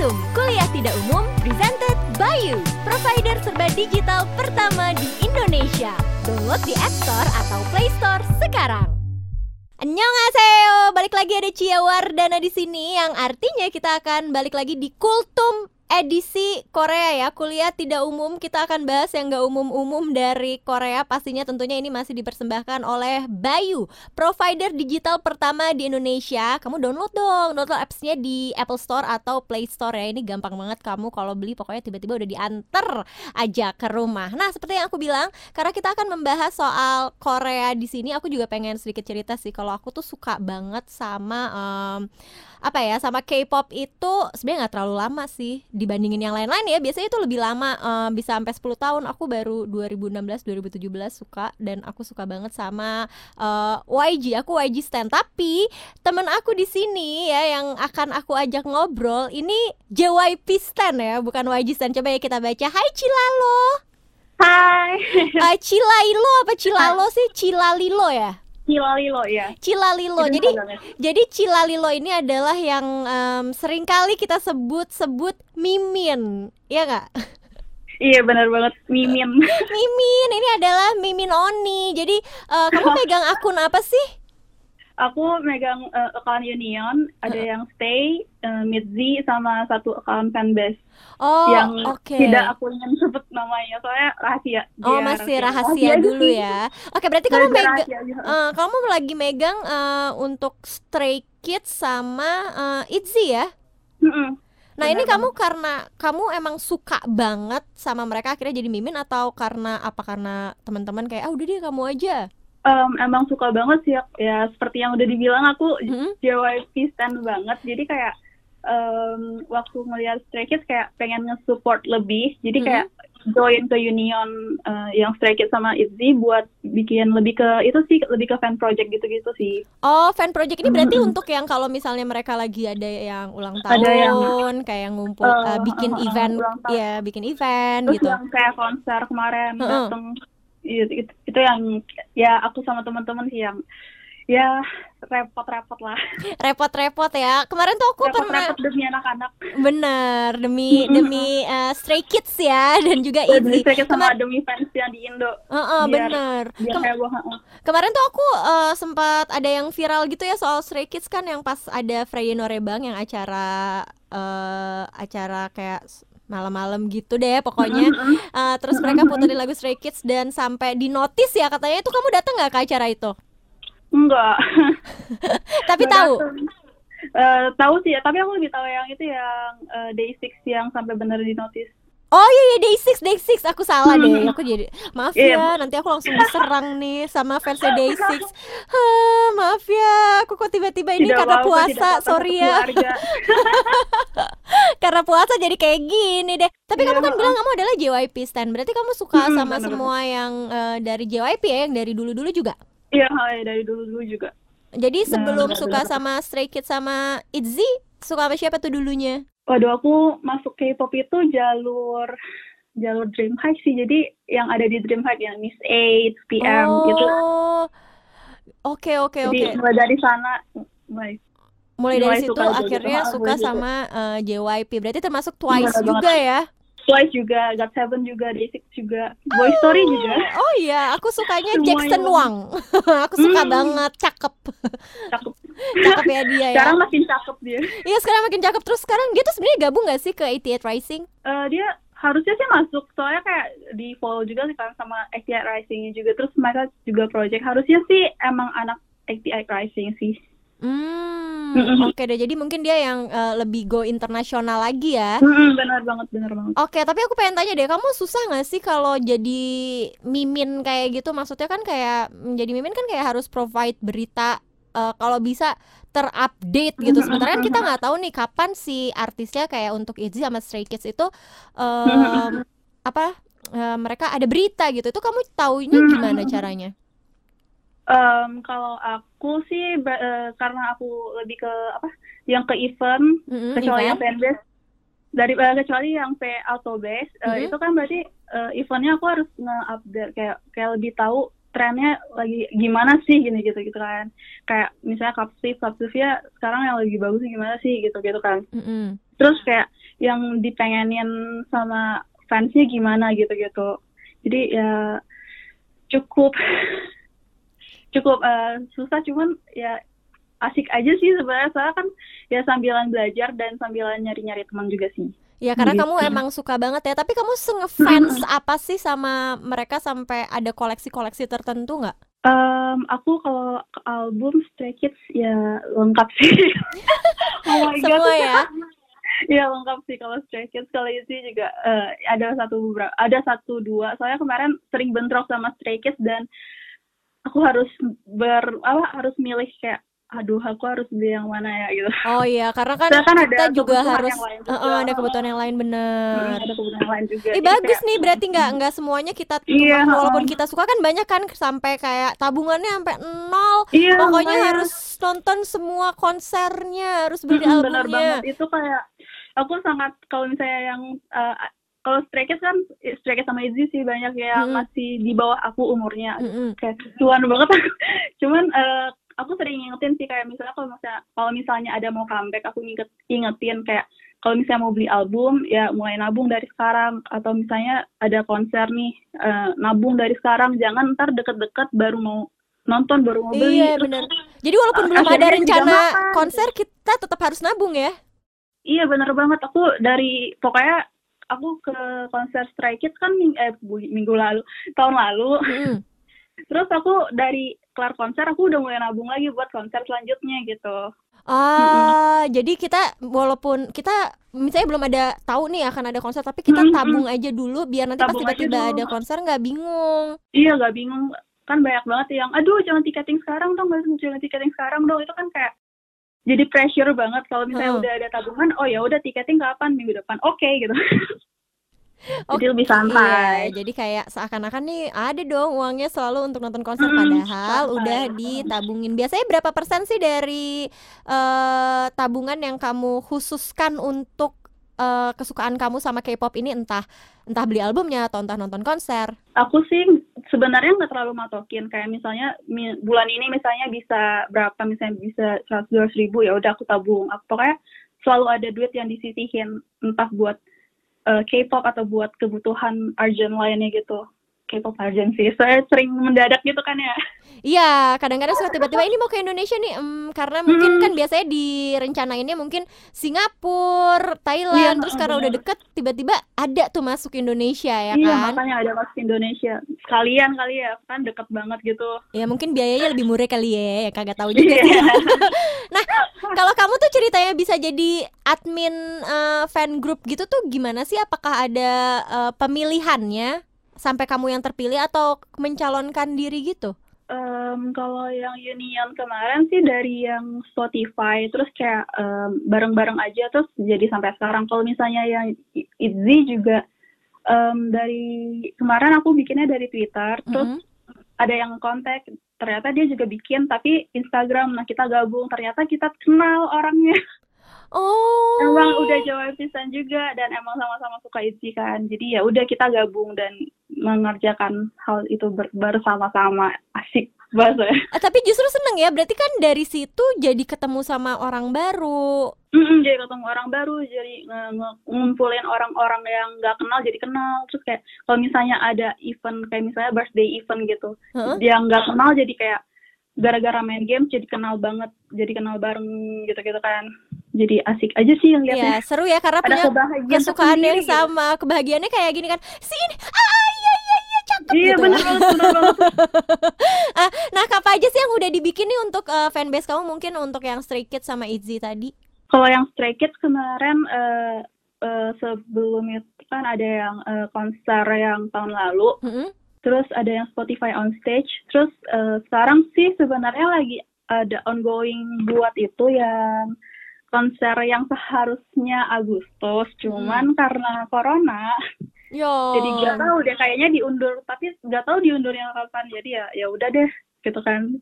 Kultum, kuliah tidak umum, presented by you, provider serba digital pertama di Indonesia. Download di App Store atau Play Store sekarang. Annyeonghaseyo, balik lagi ada Cia Wardana di sini yang artinya kita akan balik lagi di Kultum edisi Korea ya. Kuliah tidak umum. Kita akan bahas yang gak umum-umum dari Korea. Pastinya tentunya ini masih dipersembahkan oleh Bayu provider digital pertama di Indonesia. Kamu download dong. Download appsnya di Apple Store atau Play Store ya. Ini gampang banget kamu kalau beli. Pokoknya tiba-tiba udah diantar aja ke rumah. Nah seperti yang aku bilang karena kita akan membahas soal Korea di sini aku juga pengen sedikit cerita sih. Kalau aku tuh suka banget sama um, apa ya sama K-pop itu sebenarnya nggak terlalu lama sih dibandingin yang lain-lain ya biasanya itu lebih lama um, bisa sampai 10 tahun. Aku baru 2016 2017 suka dan aku suka banget sama uh, eh, YG aku YG stand. Tapi temen aku di sini ya yang akan aku ajak ngobrol ini JYP stand ya bukan YG stand. Coba ya kita baca. Hai Cilalo. Hai. Uh, Cilailo apa Cilalo sih? Cilalilo ya Cilalilo ya. Cilalilo. Jadi jadi Cilalilo ini adalah yang um, sering kali kita sebut-sebut mimin, ya nggak? Iya benar banget Mimin. Mimin ini adalah Mimin Oni. Jadi uh, kamu pegang akun apa sih? Aku megang uh, account Union, ada yang Stay, uh, Midzi, sama satu account Fanbase. Oh, yang okay. tidak aku ingin sebut namanya, soalnya rahasia. Oh, masih rahasia, rahasia dulu ya. Oke, okay, berarti kamu megang, uh, kamu lagi megang uh, untuk Stray Kids sama uh, Itzy ya? Mm -mm. Nah ini kamu karena kamu emang suka banget sama mereka akhirnya jadi mimin atau karena apa karena teman-teman kayak ah udah dia kamu aja? Um, emang suka banget sih ya, ya seperti yang udah dibilang aku hmm? JYP stand banget jadi kayak um, waktu ngeliat Stray Kids kayak pengen nge-support lebih jadi hmm? kayak join ke union uh, yang Stray Kids sama ITZY buat bikin lebih ke itu sih lebih ke fan project gitu-gitu sih. Oh, fan project ini berarti -hmm. untuk yang kalau misalnya mereka lagi ada yang ulang tahun, ada yang, kayak ngumpul uh, uh, bikin uh, event, ya bikin event Terus gitu. yang kayak konser kemarin uh -uh. dateng itu, itu, itu yang ya aku sama teman-teman sih yang ya repot-repot lah. Repot-repot ya. Kemarin tuh aku repot, pernah repot demi anak-anak. Bener demi demi uh, stray kids ya dan juga ini demi stray kids sama demi fans yang di Indo. Uh, uh, biar, bener. biar Kem heboh, kemarin tuh aku uh, sempat ada yang viral gitu ya soal stray kids kan yang pas ada Freya Norebang yang acara uh, acara kayak malam-malam gitu deh pokoknya. Uh, terus mereka puterin lagu Stray Kids dan sampai di notice ya katanya. Itu kamu datang nggak ke acara itu? Enggak tapi tahu? uh, tahu sih ya tapi aku lebih tahu yang itu yang uh, Day Six yang sampai bener di notice Oh iya iya day six day six. Aku salah deh. Aku jadi maaf yeah. ya nanti aku langsung diserang nih sama versi day six. Huh, maaf ya. Aku kok tiba-tiba ini tidak karena puasa. sorry ya karena puasa jadi kayak gini deh tapi yeah, kamu kan bilang kamu adalah JYP stan berarti kamu suka hmm, sama bener. semua yang uh, dari JYP ya yang dari dulu-dulu juga iya yeah, dari dulu-dulu juga jadi sebelum nah, suka sama Stray Kids sama ITZY suka sama siapa tuh dulunya waduh aku masuk K-pop itu jalur jalur Dream High sih. Jadi yang ada di Dream High yang Miss Eight, PM oh. gitu. Oke oke oke. Jadi mulai dari sana mulai mulai dari situ akhirnya gitu. suka sama uh, eh, JYP. Berarti termasuk Twice juga ya? Twice juga, God Seven juga, Day6 juga, Boy Story juga. Oh iya, aku sukanya Jackson Wang. aku suka hmm. banget, cakep. Cakep. cakep ya dia ya. Sekarang makin cakep dia. Iya, sekarang makin cakep. Terus sekarang dia tuh sebenarnya gabung gak sih ke 88 Rising? Uh, dia harusnya sih masuk soalnya kayak di follow juga sih kan sama 88 Rising juga terus mereka juga project harusnya sih emang anak 88 Rising sih Hmm, oke okay deh. Jadi mungkin dia yang uh, lebih go internasional lagi ya. Mm, benar banget, benar banget. Oke, okay, tapi aku pengen tanya deh, kamu susah nggak sih kalau jadi mimin kayak gitu? Maksudnya kan kayak menjadi mimin kan kayak harus provide berita uh, kalau bisa terupdate gitu. Sementara kan kita nggak tahu nih kapan si artisnya kayak untuk Itzy sama Stray Kids itu um, apa uh, mereka ada berita gitu. Itu kamu taunya gimana caranya? Um, kalau aku sih uh, karena aku lebih ke apa yang ke event mm-hmm, kecuali event? yang fanbase dari uh, kecuali yang P auto base uh, mm-hmm. itu kan berarti uh, eventnya aku harus nge-update kayak kayak lebih tahu trennya lagi gimana sih gini gitu gitu kan kayak misalnya kapsif kapsif ya sekarang yang lagi bagus gimana sih gitu gitu kan mm-hmm. terus kayak yang dipengenin sama fansnya gimana gitu-gitu jadi ya cukup cukup uh, susah cuman ya asik aja sih sebenarnya saya kan ya sambilan belajar dan sambilan nyari-nyari teman juga sih Ya karena gitu. kamu emang suka banget ya. Tapi kamu ngefans apa sih sama mereka sampai ada koleksi-koleksi tertentu nggak? Um, aku kalau album Stray Kids ya lengkap sih. oh my Semua God. ya? ya lengkap sih kalau Stray Kids. Kalau itu juga uh, ada satu beberapa, ada satu dua. Soalnya kemarin sering bentrok sama Stray Kids dan aku harus ber apa harus milih kayak aduh aku harus beli yang mana ya gitu. Oh iya, karena kan, kan kita ada juga harus juga. Uh, ada kebutuhan yang lain bener. Hmm, ada kebutuhan yang lain juga. Eh, bagus kayak, nih, berarti nggak nggak semuanya kita iya, walaupun kita suka kan banyak kan sampai kayak tabungannya sampai nol. Iya, Pokoknya makanya. harus nonton semua konsernya, harus beli hmm, albumnya. Bener banget itu kayak aku sangat kalau misalnya yang uh, kalau Stray Kids kan Stray Kids sama Izzy sih banyak yang mm -hmm. masih di bawah aku umurnya. Mm -hmm. kayak tuan banget cuman uh, aku sering ingetin sih kayak misalnya kalau misalnya kalau misalnya ada mau comeback aku inget ingetin kayak kalau misalnya mau beli album ya mulai nabung dari sekarang. Atau misalnya ada konser nih uh, nabung dari sekarang jangan ntar deket-deket baru mau nonton baru mau beli. Iya benar jadi walaupun uh, belum ada rencana konser kita tetap harus nabung ya? Iya benar banget. Aku dari pokoknya aku ke konser Stray Kids kan eh, minggu lalu tahun lalu hmm. terus aku dari kelar konser aku udah mulai nabung lagi buat konser selanjutnya gitu. Ah, mm-hmm. jadi kita walaupun kita misalnya belum ada tahu nih akan ada konser, tapi kita mm-hmm. tabung aja dulu biar nanti tabung pas tiba-tiba ada konser nggak bingung. Iya nggak bingung, kan banyak banget yang, aduh jangan tiketing sekarang dong, jangan tiketing sekarang dong, itu kan kayak jadi pressure banget kalau misalnya hmm. udah ada tabungan, oh ya udah tiketing kapan minggu depan, oke okay, gitu. Okay. Jadi lebih santai. Iya, jadi kayak seakan-akan nih ada dong uangnya selalu untuk nonton konser hmm, padahal santai. udah ditabungin. Biasanya berapa persen sih dari uh, tabungan yang kamu khususkan untuk uh, kesukaan kamu sama K-pop ini entah entah beli albumnya atau entah nonton konser? Aku sih sebenarnya nggak terlalu matokin kayak misalnya bulan ini misalnya bisa berapa misalnya bisa seratus ribu ya udah aku tabung. Aku pokoknya selalu ada duit yang disisihin entah buat uh, K-pop atau buat kebutuhan urgent lainnya gitu. K-pop sih. Saya sering mendadak gitu kan ya. Iya, kadang-kadang suka tiba-tiba ini mau ke Indonesia nih, um, karena mungkin hmm. kan biasanya direncanainnya mungkin Singapura, Thailand, iya, terus karena udah deket tiba-tiba ada tuh masuk Indonesia ya iya, kan? Iya, makanya ada masuk Indonesia. Sekalian kali ya, kan deket banget gitu. Ya mungkin biayanya lebih murah kali ya, ya kagak tahu juga sih. nah, kalau kamu tuh ceritanya bisa jadi admin uh, fan group gitu tuh gimana sih? Apakah ada uh, pemilihannya sampai kamu yang terpilih atau mencalonkan diri gitu? Um, kalau yang Union kemarin sih dari yang Spotify, terus kayak um, bareng-bareng aja terus jadi sampai sekarang. Kalau misalnya yang Itzy juga um, dari kemarin aku bikinnya dari Twitter, terus mm -hmm. ada yang kontak, ternyata dia juga bikin tapi Instagram. Nah kita gabung, ternyata kita kenal orangnya. Oh. Emang udah jawab pisan juga dan emang sama-sama suka Itzy kan. Jadi ya udah kita gabung dan mengerjakan hal itu ber bersama-sama. Asik bahasa. Eh, tapi justru seneng ya. Berarti kan dari situ jadi ketemu sama orang baru. Mm -mm, jadi ketemu orang baru, jadi ngumpulin orang-orang yang nggak kenal jadi kenal. Terus kayak kalau misalnya ada event kayak misalnya birthday event gitu, huh? dia nggak kenal jadi kayak gara-gara main game jadi kenal banget jadi kenal bareng gitu-gitu kan jadi asik aja sih yang lihatnya ya, seru ya karena Ada punya kesukaan yang gitu. sama kebahagiaannya kayak gini kan sini ah iya iya iya cakep iya gitu. banget bener banget. Ah, nah apa aja sih yang udah dibikin nih untuk uh, fanbase kamu? Mungkin untuk yang Stray Kids sama Itzy tadi. Kalau yang Stray Kids kemarin uh, uh, sebelum itu kan ada yang uh, konser yang tahun lalu. Mm -hmm terus ada yang Spotify on stage. Terus uh, sekarang sih sebenarnya lagi ada ongoing buat itu yang konser yang seharusnya Agustus cuman hmm. karena corona Yo. jadi nggak tahu deh kayaknya diundur tapi nggak tahu diundurnya kapan jadi ya ya udah deh gitu kan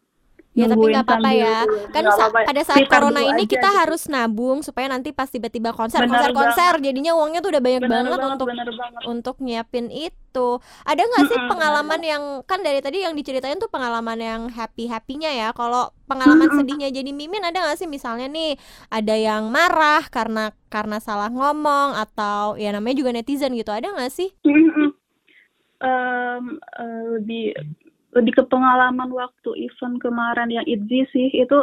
Ya tapi nggak apa-apa ya. Kan Nggak sa- pada saat Prepare corona ini aja kita gitu. harus nabung supaya nanti pas tiba-tiba konser, Benar konser, konser, jadinya uangnya tuh udah banyak bener banget banget, untuk banget. untuk nyiapin itu. Ada nggak sih Mm-mm, pengalaman yang kan dari tadi yang diceritain tuh pengalaman yang happy happynya ya. Kalau pengalaman sedihnya jadi mimin ada nggak sih misalnya nih ada yang marah karena karena salah ngomong atau ya namanya juga netizen gitu. Ada nggak sih? Mm-mm. Em, eh, lebih lebih ke pengalaman waktu event kemarin yang ITZY sih itu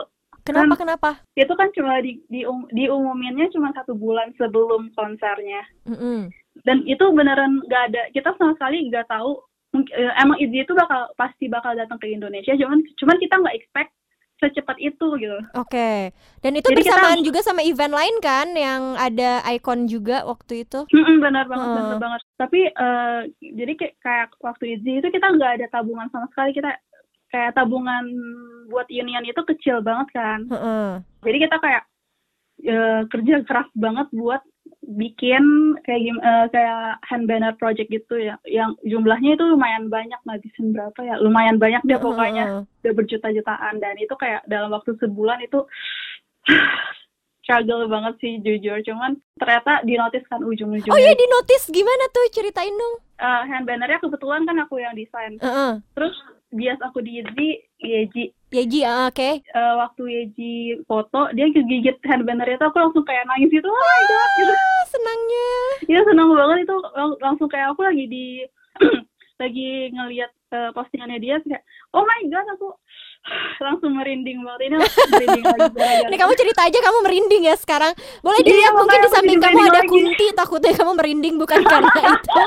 Kenapa kenapa? itu kan cuma di, di diumuminnya cuma satu bulan sebelum konsernya Mm-mm. dan itu beneran nggak ada kita sama sekali nggak tahu eh, emang ITZY itu bakal pasti bakal datang ke Indonesia cuman cuman kita nggak expect secepat itu gitu Oke. Dan itu Jadi kita- bersamaan juga sama event lain kan yang ada icon juga waktu itu. Mm-mm, benar banget Heeh. benar banget tapi eh, jadi kayak, kayak waktu ITZY itu kita nggak ada tabungan sama sekali kita kayak tabungan buat union itu kecil banget kan Heeh. jadi kita kayak eh, kerja keras banget buat bikin kayak gim- eh, kayak hand banner project gitu ya. Yang jumlahnya itu lumayan banyak ngabisin berapa ya? Lumayan banyak deh pokoknya. Heeh. udah berjuta-jutaan. Dan itu kayak dalam waktu sebulan itu struggle banget sih jujur. Cuman ternyata dinotis kan ujung-ujungnya. Oh iya di notice gimana tuh? Ceritain dong. Eh, hand bannernya kebetulan kan aku yang desain. Heeh. terus bias aku di Yeji Yeji ah, oke. eh, waktu Yeji foto dia kegigit hand bannernya tuh aku langsung kayak nangis gitu oh my god gitu Ah, senangnya. Iya senang banget itu Lang- langsung kayak aku lagi di lagi ngelihat eh, postingannya dia kayak oh my god aku langsung merinding banget ini merinding lagi Nih kamu cerita aja kamu merinding ya sekarang. Boleh Iya, dilihat mungkin di samping kamu ada lagi. kunti takutnya kamu merinding bukan karena itu.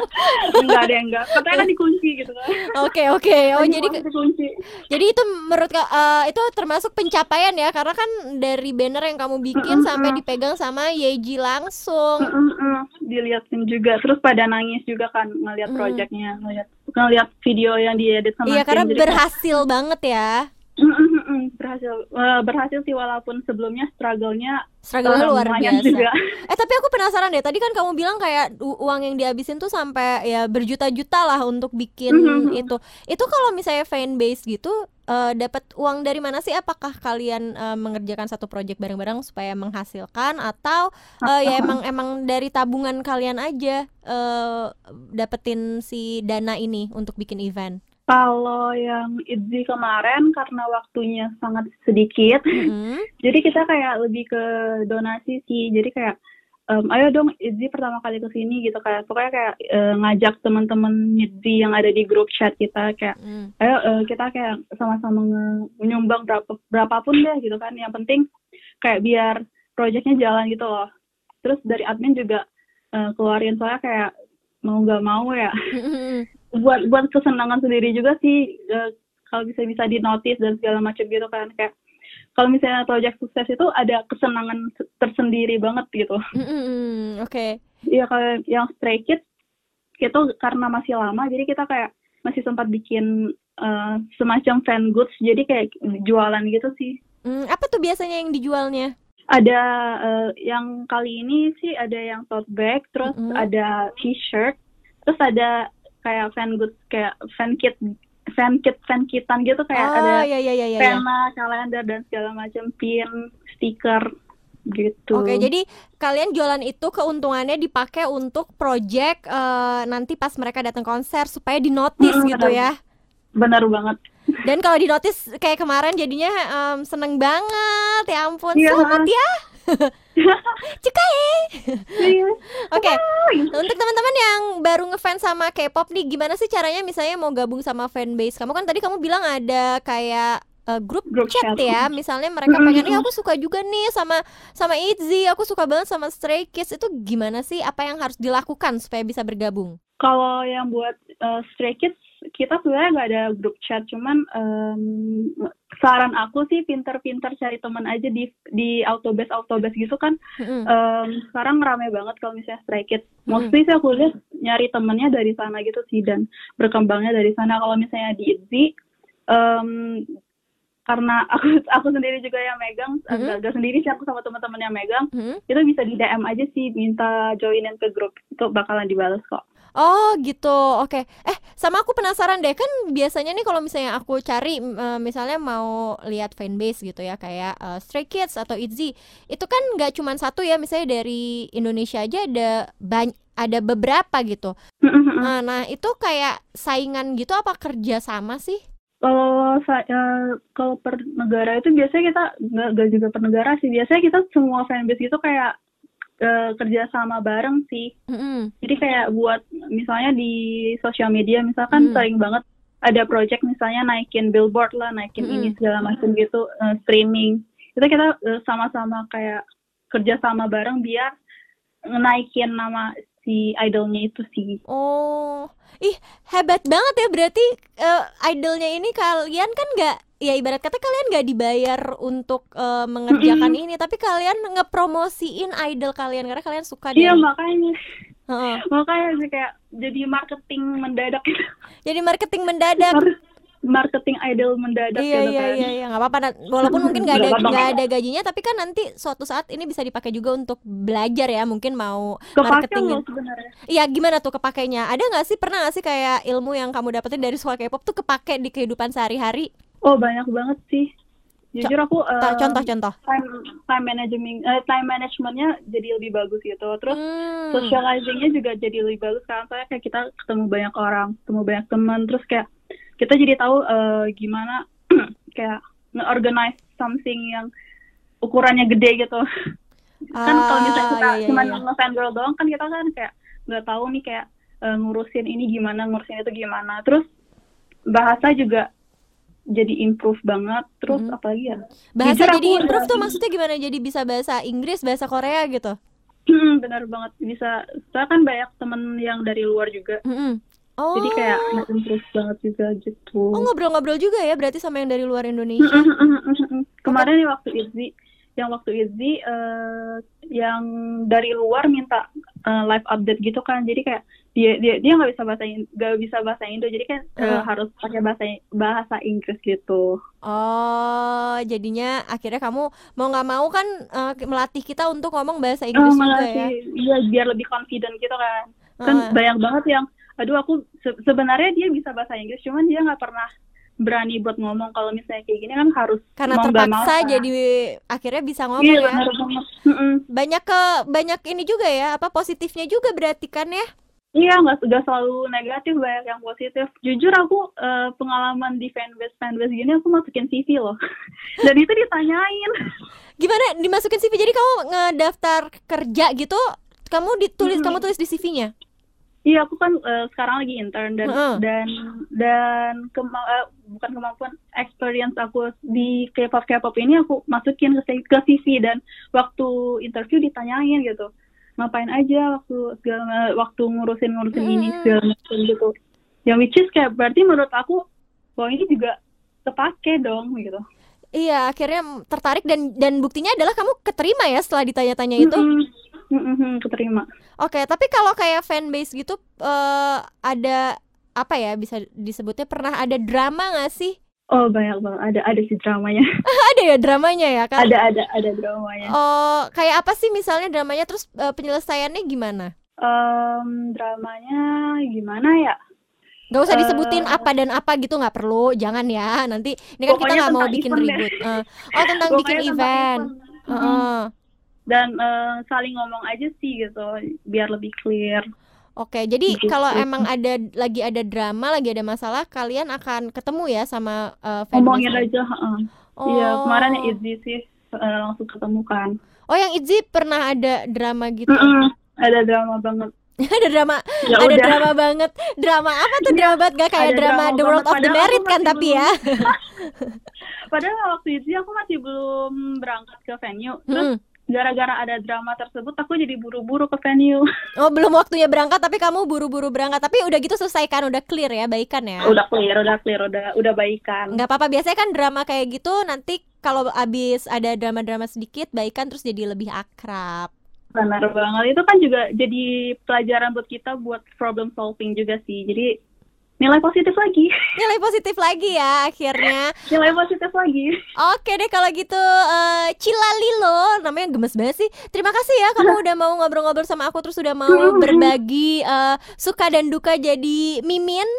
enggak ada enggak katanya kan dikunci gitu kan Oke oke. Oh Tadi jadi dikunci jadi itu menurut eh, itu termasuk pencapaian ya karena kan dari banner yang kamu bikin sampai mm. dipegang sama Yeji langsung. Mm-mm-mm. diliatin juga terus pada nangis juga kan ngelihat Mm. projectnya ngelihat ngelihat video yang diedit sama Iya karena kayak- berhasil banget ya. Berhasil Eh, berhasil sih walaupun sebelumnya struggle-nya Struggle-nya eh, luar biasa. juga Eh tapi aku penasaran deh. Tadi kan kamu bilang kayak uang yang dihabisin tuh sampai ya berjuta-juta lah untuk bikin Mhm. itu. Itu kalau misalnya fan base gitu eh, dapat uang dari mana sih? Apakah kalian eh, mengerjakan satu project bareng-bareng supaya menghasilkan atau eh, ya emang emang dari tabungan kalian aja eh, dapetin si dana ini untuk bikin event? Kalau yang ITZY kemarin karena waktunya sangat sedikit, Mhm. jadi kita kayak lebih ke donasi sih. Jadi kayak em, ayo dong ITZY pertama kali ke sini gitu kayak pokoknya kayak eh, ngajak teman-teman ITZY yang ada di grup chat kita kayak Mm. ayo eh, kita kayak sama-sama menyumbang berapa berapapun deh gitu kan. Yang penting kayak biar proyeknya jalan gitu loh. Terus dari admin juga eh, keluarin soalnya kayak mau nggak mau ya Mhm. Buat buat kesenangan sendiri juga sih eh, kalau bisa bisa di notice dan segala macam gitu kan kayak kalau misalnya project sukses itu ada kesenangan se- tersendiri banget gitu Mhm. Oke. Iya kalau yang Stray Kids itu karena masih lama jadi kita kayak masih sempat bikin eh, semacam fan goods jadi kayak jualan gitu sih Mm, apa tuh biasanya yang dijualnya? ada eh, yang kali ini sih ada yang tote bag terus Mm-mm. ada t-shirt terus ada kayak fan goods kayak fan kit fan kit fan kitan gitu kayak oh ada ya ya ya ya. ya. pena kalender dan segala macam pin stiker gitu Oke, jadi kalian jualan itu keuntungannya dipakai untuk project eh, nanti pas mereka datang konser supaya di notice Mm, gitu ya. benar banget Dan kalau di notice kayak kemarin jadinya em, seneng banget, ya ampun, Iya. selamat ya. Cukai. Iya. Oke, untuk teman-teman yang baru ngefans sama K-pop nih, gimana sih caranya misalnya mau gabung sama fanbase kamu kan tadi kamu bilang ada kayak eh, grup, Grup chat chat. ya, misalnya mereka pengen, "Ih, aku suka juga nih sama sama ITZY, aku suka banget sama Stray Kids." Itu gimana sih? Apa yang harus dilakukan supaya bisa bergabung? Kalau yang buat uh, Stray Kids, kita sebenarnya nggak ada grup chat, cuman em, saran aku sih pinter-pinter cari teman aja di di autobus autobus gitu kan. Mm-mm. Em, sekarang rame banget kalau misalnya Stray Kids. Mostly sih aku lihat nyari temennya dari sana gitu sih dan berkembangnya dari sana. Kalau misalnya di ITZY, em, karena aku aku sendiri juga yang megang, Mhm. agak sendiri sih aku sama teman-teman yang megang, Mm-mm. itu bisa di DM aja sih minta joinin ke grup itu bakalan dibalas kok. Oh gitu, oke. Eh sama aku penasaran deh kan biasanya nih kalau misalnya aku cari uh, misalnya mau lihat fanbase gitu ya kayak uh, Stray Kids atau ITZY itu kan nggak cuma satu ya misalnya dari Indonesia aja ada banyak ada beberapa gitu. Nah, nah itu kayak saingan gitu apa kerja sama sih? Kalau saya kalau per negara itu biasanya kita nggak juga per negara sih. Biasanya kita semua fanbase itu kayak uh, kerja sama bareng sih. Mm-hmm. Jadi kayak buat misalnya di sosial media misalkan mm-hmm. sering banget ada project misalnya naikin billboard lah, naikin mm-hmm. ini segala macam gitu uh, streaming. Itu kita uh, sama-sama kayak kerja sama bareng biar naikin nama si idolnya itu sih. Oh, ih hebat banget ya berarti uh, idolnya ini kalian kan nggak ya ibarat kata kalian nggak dibayar untuk uh, mengerjakan mm -hmm. ini tapi kalian ngepromosiin idol kalian karena kalian suka iya makanya uh. makanya sih kayak jadi marketing mendadak jadi marketing mendadak marketing idol mendadak iya gitu iya kan. iya iya. Nggak apa-apa. Walaupun mungkin nggak ada nggak ada gajinya tapi kan nanti suatu saat ini bisa dipakai juga untuk belajar ya mungkin mau marketing iya gimana tuh kepakainya? Ada nggak sih pernah nggak sih kayak ilmu yang kamu dapetin dari sekolah K-pop tuh kepake di kehidupan sehari-hari? Oh banyak banget sih. Jujur aku uh, contoh-contoh time time management uh, time managementnya jadi lebih bagus gitu. Terus hmm. socializingnya juga jadi lebih bagus karena saya kayak kita ketemu banyak orang ketemu banyak teman terus kayak kita jadi tahu uh, gimana kayak nge-organize something yang ukurannya gede gitu. Kan ah, kalau misalnya kita iya, cuma iya. nge girl doang kan kita kan kayak nggak tahu nih kayak uh, ngurusin ini gimana ngurusin itu gimana. Terus bahasa juga jadi improve banget. Terus mm -hmm. apalagi ya? Bahasa Jujur jadi improve tuh maksudnya gimana? Jadi bisa bahasa Inggris bahasa Korea gitu? Hmm, benar banget. Bisa saya kan banyak temen yang dari luar juga. Mm -hmm. Oh. Jadi kayak improve banget juga gitu. Oh ngobrol-ngobrol juga ya berarti sama yang dari luar Indonesia. Kemarin nih waktu Izzy, yang waktu Izzy uh, yang dari luar minta uh, live update gitu kan. Jadi kayak dia dia dia nggak bisa bahasa nggak bisa bahasa Indo jadi kan uh. Uh, harus pakai bahasa bahasa Inggris gitu. Oh, jadinya akhirnya kamu mau nggak mau kan uh, melatih kita untuk ngomong bahasa Inggris uh, juga ya? Iya, biar lebih confident gitu kan. Kan uh. banyak banget yang aduh aku se sebenarnya dia bisa bahasa Inggris cuman dia nggak pernah berani buat ngomong kalau misalnya kayak gini kan harus karena terpaksa jadi akhirnya bisa ngomong iya, ya banyak ke banyak ini juga ya apa positifnya juga berarti kan ya Iya, nggak nggak selalu negatif, banyak yang positif. Jujur aku uh, pengalaman di fanbase fanbase gini aku masukin CV loh, dan itu ditanyain. Gimana dimasukin CV? Jadi kamu ngedaftar kerja gitu, kamu ditulis, hmm. kamu tulis di CV-nya? Iya, aku kan uh, sekarang lagi intern dan uh. dan dan kema uh, bukan kemampuan experience aku di K-pop K-pop ini aku masukin ke, ke CV dan waktu interview ditanyain gitu ngapain aja waktu segala waktu ngurusin ngurusin uh. ini segala macam gitu. Yang which is kayak berarti menurut aku bahwa ini juga kepake dong gitu. Iya, akhirnya tertarik dan dan buktinya adalah kamu keterima ya setelah ditanya-tanya itu. Mm -hmm Mm-hmm, keterima. Oke, okay, tapi kalau kayak fanbase gitu uh, ada apa ya bisa disebutnya pernah ada drama nggak sih? Oh banyak banget ada ada sih dramanya. ada ya dramanya ya kan? Ada ada ada dramanya. Oh kayak apa sih misalnya dramanya terus uh, penyelesaiannya gimana? Um, dramanya gimana ya? Gak usah disebutin uh, apa dan apa gitu nggak perlu, jangan ya. Nanti ini kan kita nggak mau bikin ribut. Uh, oh tentang bikin event. event. Uh -uh dan uh, saling ngomong aja sih gitu biar lebih clear. Oke, jadi gitu. kalau emang ada lagi ada drama, lagi ada masalah, kalian akan ketemu ya sama uh, Ngomongin aja, uh. oh. Iya, kemarin yang Izzy sih uh, langsung ketemu kan. Oh, yang Izzy pernah ada drama gitu? Mm -mm, ada drama banget. ada drama, ya ada udah. drama banget. Drama apa tuh drama banget gak kayak drama, drama The World of the Merit kan tapi ya. Padahal waktu itu aku masih belum berangkat ke venue. Terus hmm gara-gara ada drama tersebut aku jadi buru-buru ke venue. Oh, belum waktunya berangkat tapi kamu buru-buru berangkat. Tapi udah gitu selesai kan, udah clear ya, baikan ya? Udah clear, udah clear, udah udah baikan. Nggak apa-apa, biasanya kan drama kayak gitu nanti kalau abis ada drama-drama sedikit baikan terus jadi lebih akrab. Benar banget. Itu kan juga jadi pelajaran buat kita buat problem solving juga sih. Jadi nilai positif lagi. Nilai positif lagi ya akhirnya. nilai positif lagi. Oke deh kalau gitu uh, Cilalilo namanya gemes banget sih. Terima kasih ya kamu udah mau ngobrol-ngobrol sama aku terus udah mau berbagi uh, suka dan duka jadi mimin.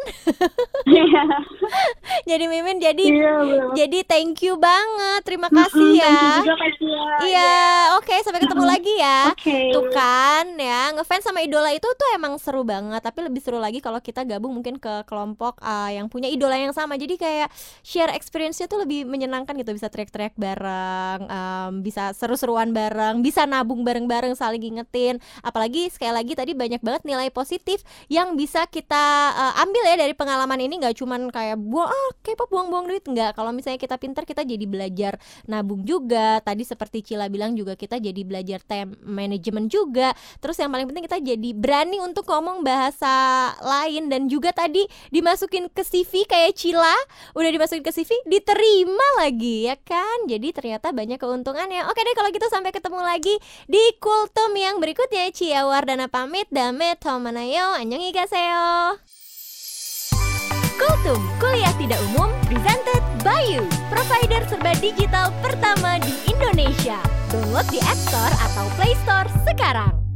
Iya. jadi mimin jadi Iya, jadi thank you banget. Terima kasih ya. Juga, ya. Iya, oke okay, sampai ketemu lagi ya. Okay. Tuh kan ya, ngefans sama idola itu tuh emang seru banget, tapi lebih seru lagi kalau kita gabung mungkin ke kelompok uh, yang punya idola yang sama. Jadi kayak share experience-nya tuh lebih menyenangkan gitu. Bisa teriak-teriak bareng um, bisa seru-seruan bareng bisa nabung bareng-bareng saling ingetin apalagi sekali lagi tadi banyak banget nilai positif yang bisa kita uh, ambil ya dari pengalaman ini. Nggak cuman kayak buang ah kepo buang-buang duit. Nggak. Kalau misalnya kita pintar kita jadi belajar nabung juga. Tadi seperti Cila bilang juga kita jadi belajar time management juga. Terus yang paling penting kita jadi berani untuk ngomong bahasa lain. Dan juga tadi dimasukin ke CV kayak Cila. Udah dimasukin ke CV diterima lagi ya kan? Jadi ternyata banyak keuntungannya. Oke deh kalau gitu sampai ketemu lagi di Kultum yang berikutnya. Cia Wardana pamit dame tomanayo annyeong higaseo Kultum, kuliah tidak umum, presented by you Provider serba digital pertama di Indonesia. Download di App Store atau Play Store sekarang